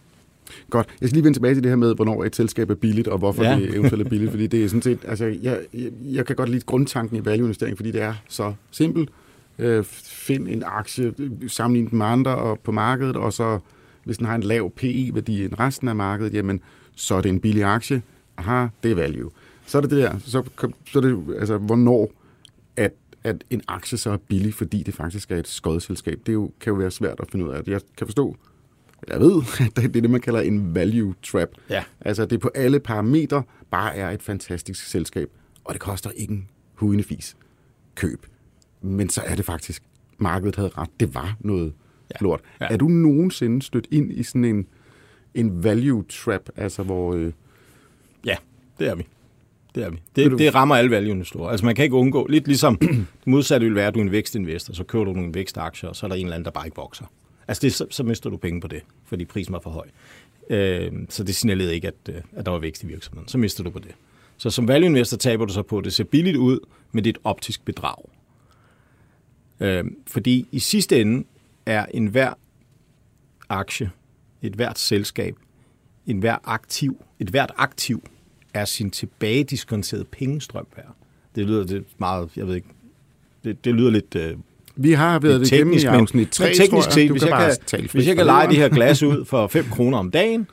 Godt. Jeg skal lige vende tilbage til det her med, hvornår et selskab er billigt, og hvorfor Ja. det eventuelt er billigt. Fordi det er sådan set, altså, jeg, jeg, jeg kan godt lide grundtanken i value-investering, fordi det er så simpelt. Øh, find en aktie, sammenlign den med andre og på markedet, og så hvis den har en lav PI-værdi end resten af markedet, jamen, så er det en billig aktie. Aha, det er value. Så er det det der, så, så er det, altså, hvornår at, at en aktie så er billig, fordi det faktisk er et skodselskab. Det jo, kan jo være svært at finde ud af. Jeg kan forstå, jeg ved, at det er det, man kalder en value trap. Ja. Altså, det på alle parametre bare er et fantastisk selskab, og det koster ikke en fis køb. Men så er det faktisk, markedet havde ret, det var noget ja. lort. Ja. Er du nogensinde stødt ind i sådan en, en value trap, altså hvor... Øh, Ja, det er vi. Det er vi. Det, du- det rammer alle value-investorer. Altså man kan ikke undgå, lidt ligesom det modsatte vil være, at du er en vækstinvestor, så køber du nogle vækstaktier, og så er der en eller anden, der bare ikke vokser. Altså det, så, så mister du penge på det, fordi prisen var for høj. Øh, så det signalerede ikke, at, øh, at der var vækst i virksomheden. Så mister du på det. Så som value-investor taber du så på, at det ser billigt ud, men det er et optisk bedrag. Øh, fordi i sidste ende er enhver aktie, et hvert selskab, en hver aktiv, et hvert aktiv er sin tilbagediskonterede pengestrøm værd. Det lyder det meget, jeg ved ikke, det, det lyder lidt øh, vi har været det igennem i men- afsnit 3, men teknisk set, hvis kan jeg kan, hvis jeg kan lege de her glas ud for 5 kroner om dagen,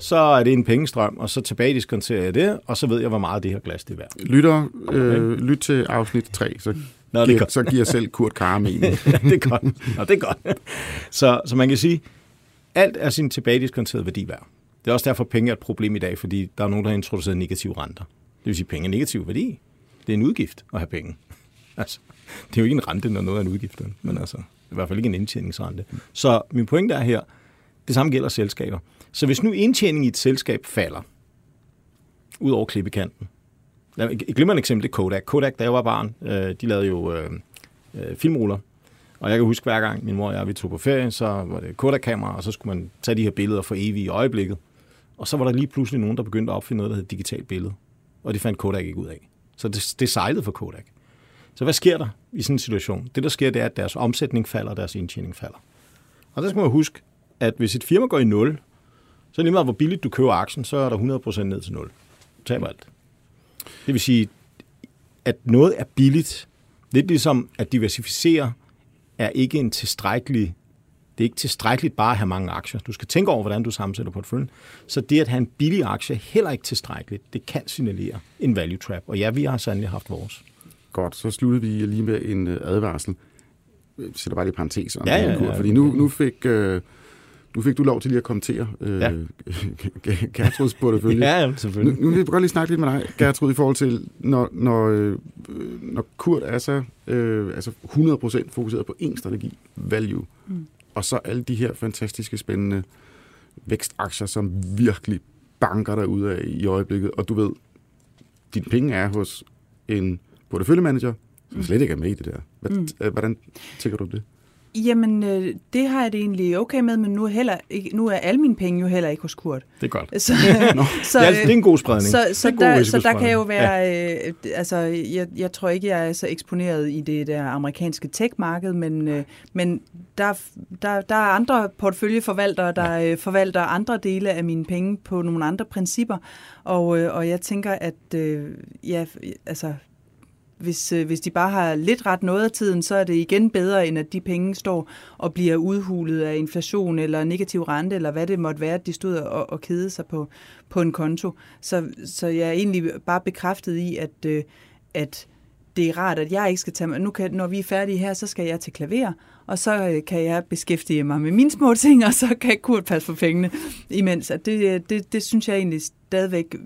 så er det en pengestrøm, og så tilbagediskonterer jeg det, og så ved jeg, hvor meget det her glas det er værd. Lytter, øh, lyt til afsnit 3, så, Nå, det er giver, så giver selv Kurt Karme en. ja, det er godt. Nå, det er godt. Så, så man kan sige, alt er sin tilbagediskonterede værdi værd. Det er også derfor, penge er et problem i dag, fordi der er nogen, der har introduceret negative renter. Det vil sige, at penge er negativ værdi. Det er en udgift at have penge. Altså, det er jo ikke en rente, når noget er en udgift, men altså, det er i hvert fald ikke en indtjeningsrente. Så min pointe er her, det samme gælder selskaber. Så hvis nu indtjeningen i et selskab falder, ud over klippekanten, et glimrende eksempel, det er Kodak. Kodak, da jeg var barn, øh, de lavede jo øh, øh, filmruller. Og jeg kan huske, hver gang min mor og jeg vi tog på ferie, så var det Kodak-kamera, og så skulle man tage de her billeder for evigt i øjeblikket. Og så var der lige pludselig nogen, der begyndte at opfinde noget, der hed digitalt billede. Og det fandt Kodak ikke ud af. Så det, det sejlede for Kodak. Så hvad sker der i sådan en situation? Det, der sker, det er, at deres omsætning falder, og deres indtjening falder. Og der skal man huske, at hvis et firma går i nul, så lige meget hvor billigt du køber aktien, så er der 100% ned til nul. Du taber alt. Det vil sige, at noget er billigt. Lidt ligesom at diversificere er ikke en tilstrækkelig det er ikke tilstrækkeligt bare at have mange aktier. Du skal tænke over, hvordan du sammensætter porteføljen. Så det at have en billig aktie er heller ikke tilstrækkeligt. Det kan signalere en value trap. Og ja, vi har sandelig haft vores. Godt, så sluttede vi lige med en øh, advarsel. Jeg sætter bare lige parentes om Ja, ja, Kurt, ja. Fordi nu, nu, fik, øh, nu fik du lov til lige at kommentere øh, Ja. Gertruds portefølje. Ja, ja, Nu, selvfølgelig. nu vil jeg godt lige snakke lidt med dig, Gertrud, i forhold til, når, når, øh, når Kurt er så øh, altså 100% fokuseret på én strategi, value, mm. Og så alle de her fantastiske, spændende vækstaktier, som virkelig banker dig ud af i øjeblikket, og du ved, dine penge er hos en porteføljemanager, som slet ikke er med i det der. Mm. mm. Hvordan tænker du det? Jamen, øh, det har jeg det egentlig okay med, men nu er, heller ikke, nu er alle mine penge jo heller ikke hos Kurt. Det er godt. Så, så, Det er, det er en god spredning. Så, så, god der, så der kan jo være, øh, altså jeg, jeg tror ikke, jeg er så eksponeret i det der amerikanske tech-marked, men, øh, men der, der, der er andre porteføljeforvaltere, der øh, forvalter andre dele af mine penge på nogle andre principper, og, øh, og jeg tænker, at øh, ja, altså hvis, øh, hvis de bare har lidt ret noget af tiden, så er det igen bedre, end at de penge står og bliver udhulet af inflation eller negativ rente, eller hvad det måtte være, at de stod og, og kede sig på, på en konto. Så, så jeg er egentlig bare bekræftet i, at, øh, at det er rart, at jeg ikke skal tage mig... Nu kan, når vi er færdige her, så skal jeg til klaver, og så øh, kan jeg beskæftige mig med mine små ting, og så kan Kurt passe på pengene imens. At det, det, det synes jeg egentlig stadigvæk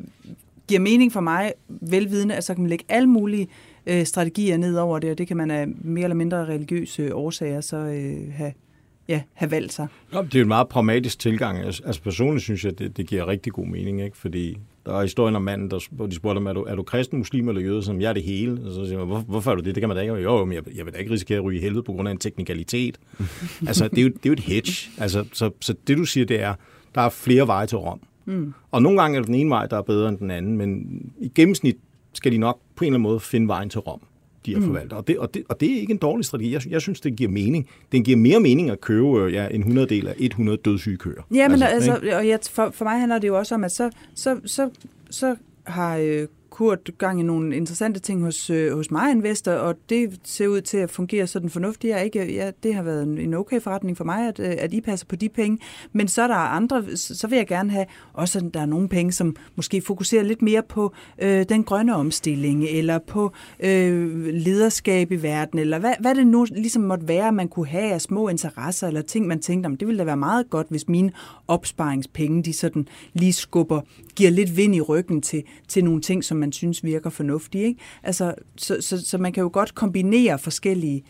giver mening for mig, velvidende, at så kan man lægge alle mulige øh, strategier ned over det, og det kan man af mere eller mindre religiøse årsager så øh, have, ja, have valgt sig. Ja, det er jo en meget pragmatisk tilgang. Altså, personligt synes jeg, det, det giver rigtig god mening, ikke? fordi der er historien om manden, der, hvor de spurgte ham, er du, er du kristen, muslim eller jøde? Som jeg er det hele. Og så siger man, Hvor, hvorfor er du det? Det kan man da ikke. Jo men jeg, jeg vil da ikke risikere at ryge i helvede på grund af en teknikalitet. altså, det er, jo, det er jo et hedge. Altså, så, så det du siger, det er, der er flere veje til Rom. Mm. Og nogle gange er det den ene vej, der er bedre end den anden, men i gennemsnit skal de nok på en eller anden måde finde vejen til Rom de her mm. Og det, og, det, og det er ikke en dårlig strategi. Jeg, jeg synes, det giver mening. Den giver mere mening at købe øh, ja, en 100 del af 100 dødssyge køer. Ja, men altså, altså og jeg, for, for mig handler det jo også om, at så, så, så, så har øh, Kurt gang i nogle interessante ting hos, øh, hos mig investor, og det ser ud til at fungere sådan fornuftigt. Jeg ikke, ja, det har været en, okay forretning for mig, at, øh, at I passer på de penge. Men så er der andre, så vil jeg gerne have også, at der er nogle penge, som måske fokuserer lidt mere på øh, den grønne omstilling, eller på øh, lederskab i verden, eller hvad, hvad det nu ligesom måtte være, man kunne have af små interesser, eller ting, man tænkte om. Det ville da være meget godt, hvis mine opsparingspenge, de sådan lige skubber, giver lidt vind i ryggen til, til nogle ting, som man synes virker fornuftige. Ikke? Altså, så, så, så man kan jo godt kombinere forskellige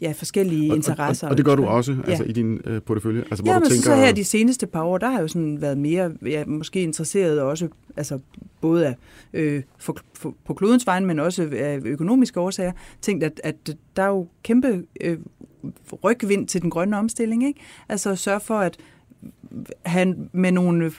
ja, forskellige og, interesser. Og, og det gør du også ja. altså, i din øh, portefølje? Altså, hvor ja, du men tænker... så her de seneste par år, der har jeg jo sådan været mere, ja, måske interesseret også, altså både af, øh, for, for, på klodens vegne, men også af økonomiske årsager, tænkt, at, at der er jo kæmpe øh, rygvind til den grønne omstilling. Ikke? Altså sørge for, at han med nogle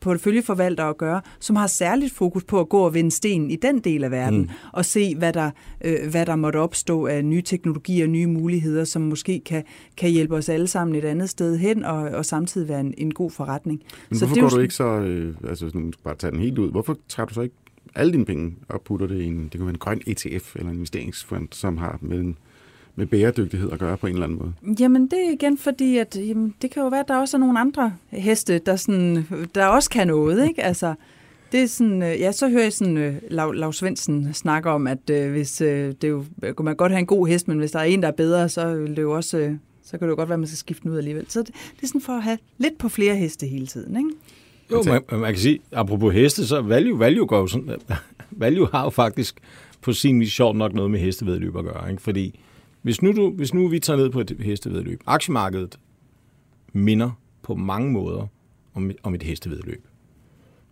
porteføljeforvaltere at gøre, som har særligt fokus på at gå og vende sten i den del af verden, mm. og se, hvad der, øh, hvad der måtte opstå af nye teknologier, nye muligheder, som måske kan, kan hjælpe os alle sammen et andet sted hen, og, og samtidig være en, en god forretning. Men hvorfor så det går du ikke så, øh, altså nu bare tage den helt ud, hvorfor tager du så ikke alle dine penge og putter det i en, det kan være en grøn ETF eller en investeringsfond, som har med en med bæredygtighed at gøre på en eller anden måde? Jamen det er igen fordi, at jamen, det kan jo være, at der også er nogle andre heste, der, sådan, der også kan noget. Ikke? Altså, det er sådan, øh, ja, så hører jeg sådan uh, Lav, Lav Svendsen snakke om, at uh, hvis uh, det er jo, kunne man godt have en god hest, men hvis der er en, der er bedre, så vil det jo også, uh, så kan det jo godt være, at man skal skifte den ud alligevel. Så det, det er sådan for at have lidt på flere heste hele tiden, ikke? Jo, man, man kan sige, apropos heste, så value, value, går jo sådan, value har jo faktisk på sin vis sjovt nok noget med hestevedløb at gøre, ikke? fordi hvis nu, du, hvis nu vi tager ned på et hestevedløb, aktiemarkedet minder på mange måder om, om et hestevedløb.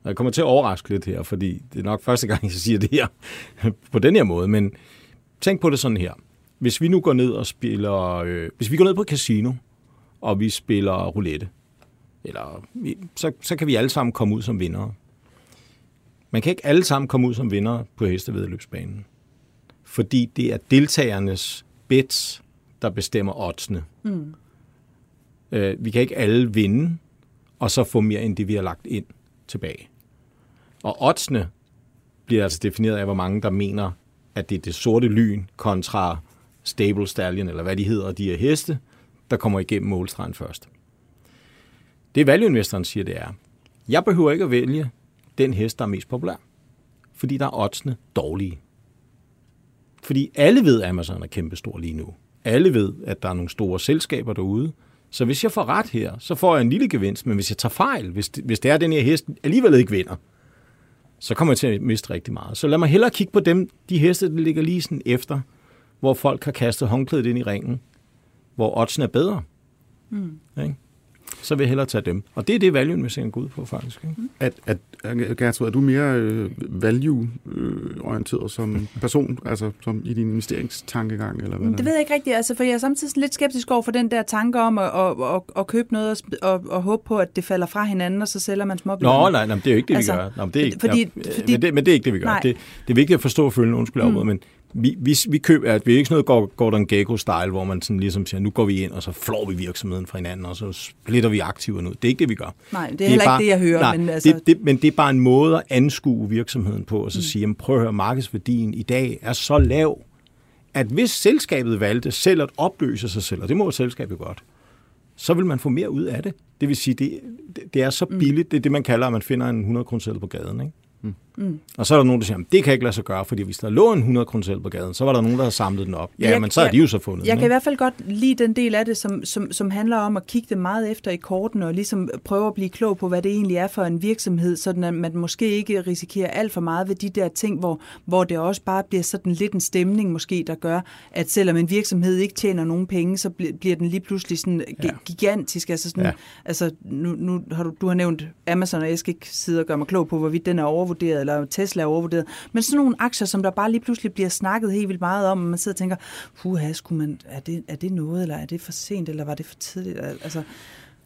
Og jeg kommer til at overraske lidt her, fordi det er nok første gang, jeg siger det her på den her måde, men tænk på det sådan her. Hvis vi nu går ned og spiller, øh, hvis vi går ned på casino, og vi spiller roulette, eller så, så kan vi alle sammen komme ud som vindere. Man kan ikke alle sammen komme ud som vinder på hestevedløbsbanen, fordi det er deltagernes bets, der bestemmer oddsene. Mm. Øh, vi kan ikke alle vinde, og så få mere end det, vi har lagt ind tilbage. Og oddsene bliver altså defineret af, hvor mange der mener, at det er det sorte lyn kontra stable stallion, eller hvad de hedder, de her heste, der kommer igennem målstregen først. Det value siger, det er, jeg behøver ikke at vælge den hest, der er mest populær, fordi der er oddsene dårlige. Fordi alle ved, at Amazon er kæmpestor lige nu. Alle ved, at der er nogle store selskaber derude. Så hvis jeg får ret her, så får jeg en lille gevinst. Men hvis jeg tager fejl, hvis det, hvis det er, at den her hest alligevel ikke vinder, så kommer jeg til at miste rigtig meget. Så lad mig hellere kigge på dem, de heste, der ligger lige sådan efter, hvor folk har kastet håndklædet ind i ringen, hvor oddsen er bedre. Mm. Ikke? Så vil jeg hellere tage dem. Og det er det, value investing går ud på, faktisk. Ikke? At, at, Gertrud, er du mere øh, value-orienteret som person, altså som i din investeringstankegang? Eller hvad det ved jeg ikke rigtigt, altså, for jeg er samtidig lidt skeptisk over for den der tanke om at, at, at, at købe noget og, og, og håbe på, at det falder fra hinanden, og så sælger man små Nå, nej, nej, det er jo ikke det, altså, vi gør. Nå, det er ikke, fordi, ja, fordi, men, det, men det er ikke det, vi gør. Det, det er vigtigt at forstå følgende, undskyld mm. men vi, vi, vi køber, at vi er ikke sådan noget Gordon Gekko-style, hvor man sådan ligesom siger, nu går vi ind, og så flår vi virksomheden fra hinanden, og så splitter vi aktiverne ud. Det er ikke det, vi gør. Nej, det er, det er heller bare, ikke det, jeg hører. Nej, men, altså... det, det, men det er bare en måde at anskue virksomheden på, og så mm. sige, jamen, prøv at høre, markedsværdien i dag er så lav, at hvis selskabet valgte selv at opløse sig selv, og det må et selskab godt, så vil man få mere ud af det. Det vil sige, det, det er så mm. billigt, det er det, man kalder, at man finder en 100 kroner på gaden. Ikke? Mm. Mm. Og så er der nogen, der siger, at det kan ikke lade sig gøre, fordi hvis der lå en 100 kroner på gaden, så var der nogen, der havde samlet den op. Ja, Jeg- men så er jeg- de jo så fundet Jeg den. kan i hvert fald godt lide den del af det, som, som, som handler om at kigge det meget efter i korten, og ligesom prøve at blive klog på, hvad det egentlig er for en virksomhed, sådan at man måske ikke risikerer alt for meget ved de der ting, hvor, hvor det også bare bliver sådan lidt en stemning måske, der gør, at selvom en virksomhed ikke tjener nogen penge, så bl- bliver den lige pludselig sådan Ja. gigantisk. Altså, sådan, ja. altså nu, nu har du, du har nævnt Amazon, og jeg skal ikke sidde og gøre mig klog på, hvorvidt den er overvurderet, eller Tesla er overvurderet, men sådan nogle aktier, som der bare lige pludselig bliver snakket helt vildt meget om, og man sidder og tænker, puha, skulle man, er, det, er det noget, eller er det for sent, eller var det for tidligt? Altså,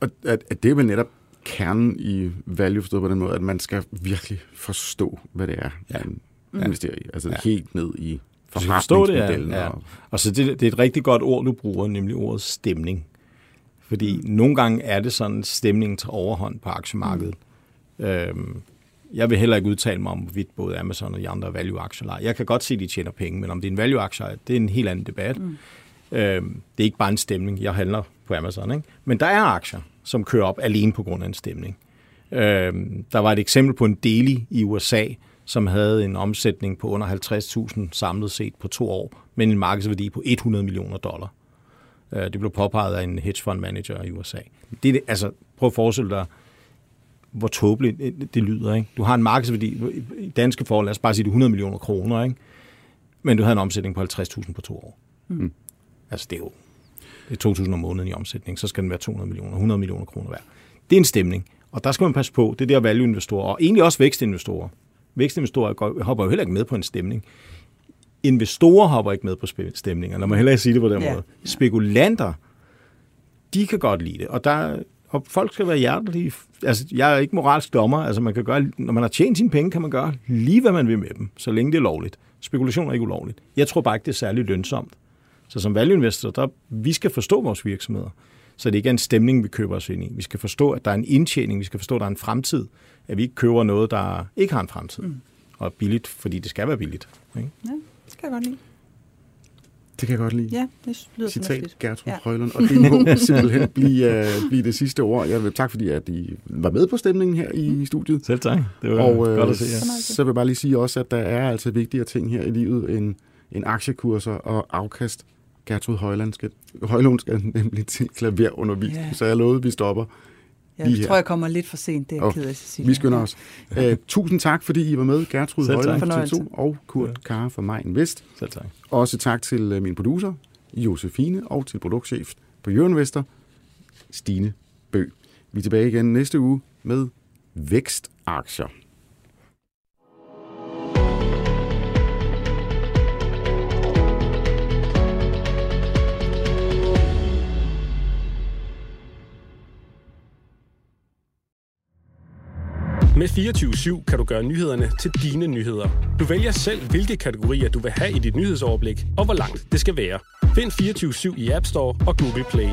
Og at, at det er vel netop kernen i value forstået på den måde, at man skal virkelig forstå, hvad det er, Ja. man investerer i. Altså Ja. helt ned i ja. forretningsmodellen. ja. og- Og så det, det er et rigtig godt ord, du bruger, nemlig ordet stemning. Fordi mm. nogle gange er det sådan, at stemningen tager overhånd på aktiemarkedet. Mm. Øhm, jeg vil heller ikke udtale mig om, hvorvidt både Amazon og de andre value-aktier. Jeg kan godt se, at de tjener penge, men om det er en value-aktie, det er en helt anden debat. Mm. Øhm, det er ikke bare en stemning. Jeg handler på Amazon, ikke? Men der er aktier, som kører op alene på grund af en stemning. Øhm, der var et eksempel på en Daily i USA, som havde en omsætning på under 50.000 samlet set på to år, men en markedsværdi på 100 millioner dollar. Øh, det blev påpeget af en hedge fund manager i USA. Det, er det- altså, prøv at forestille dig, hvor tåbeligt det- lyder. Ikke? Du har en markedsværdi, i danske forhold, lad os bare sige, det er 100 millioner kroner, ikke? men du havde en omsætning på 50.000 på to år. Mm. Altså, det er jo det er 2.000 om måneden i omsætning, så skal den være 200 millioner, 100 millioner kroner værd. Det er en stemning, og der skal man passe på. Det er der value-investorer, og egentlig også vækstinvestorer. Vækstinvestorer går- hopper jo heller ikke med på en stemning. Investorer hopper ikke med på stemninger, når man heller ikke sige det på den Ja. måde. Spekulanter, de kan godt lide det, og der og folk skal være hjertelige. Altså, jeg er ikke moralsk dommer. Altså, man kan gøre, når man har tjent sine penge, kan man gøre lige, hvad man vil med dem, så længe det er lovligt. Spekulation er ikke ulovligt. Jeg tror bare ikke, det er særlig lønsomt. Så som value-investor, der, vi skal forstå vores virksomheder, så det ikke er en stemning, vi køber os ind i. Vi skal forstå, at der er en indtjening, vi skal forstå, at der er en fremtid, at vi ikke køber noget, der ikke har en fremtid. Mm. Og billigt, fordi det skal være billigt. Ikke? ja, det skal jeg godt lide. Det kan jeg godt lide. Ja, det lyder Citat. Gertrud Ja. ja. Højlund, og det må simpelthen blive, uh, blive det sidste ord. Jeg vil tak, fordi at I var med på stemningen her i studiet. Selv tak. Det var Og øh, godt at se jer. så vil jeg bare lige sige også, at der er altså vigtigere ting her i livet end, end aktiekurser og afkast. Gertrud Højland skal, Højlund skal nemlig til klaverundervisning, Ja. så jeg lovede, at vi stopper. Jeg lige her. tror, jeg kommer lidt for sent. Det er jeg Og ked af, Cecilia. Vi skynder os. Uh, tusind tak, fordi I var med, Gertrud. Højland fra Fornøjelse. TV2 og Kurt Kare fra Majen Vest. Selv tak. Også tak til øh, min producer, Josefine, og til produktchef på Jørgen Stine Bø. Vi er tilbage igen næste uge med vækstaktier. Med 24-7 kan du gøre nyhederne til dine nyheder. Du vælger selv, hvilke kategorier du vil have i dit nyhedsoverblik, og hvor langt det skal være. Find 24-7 i App Store og Google Play.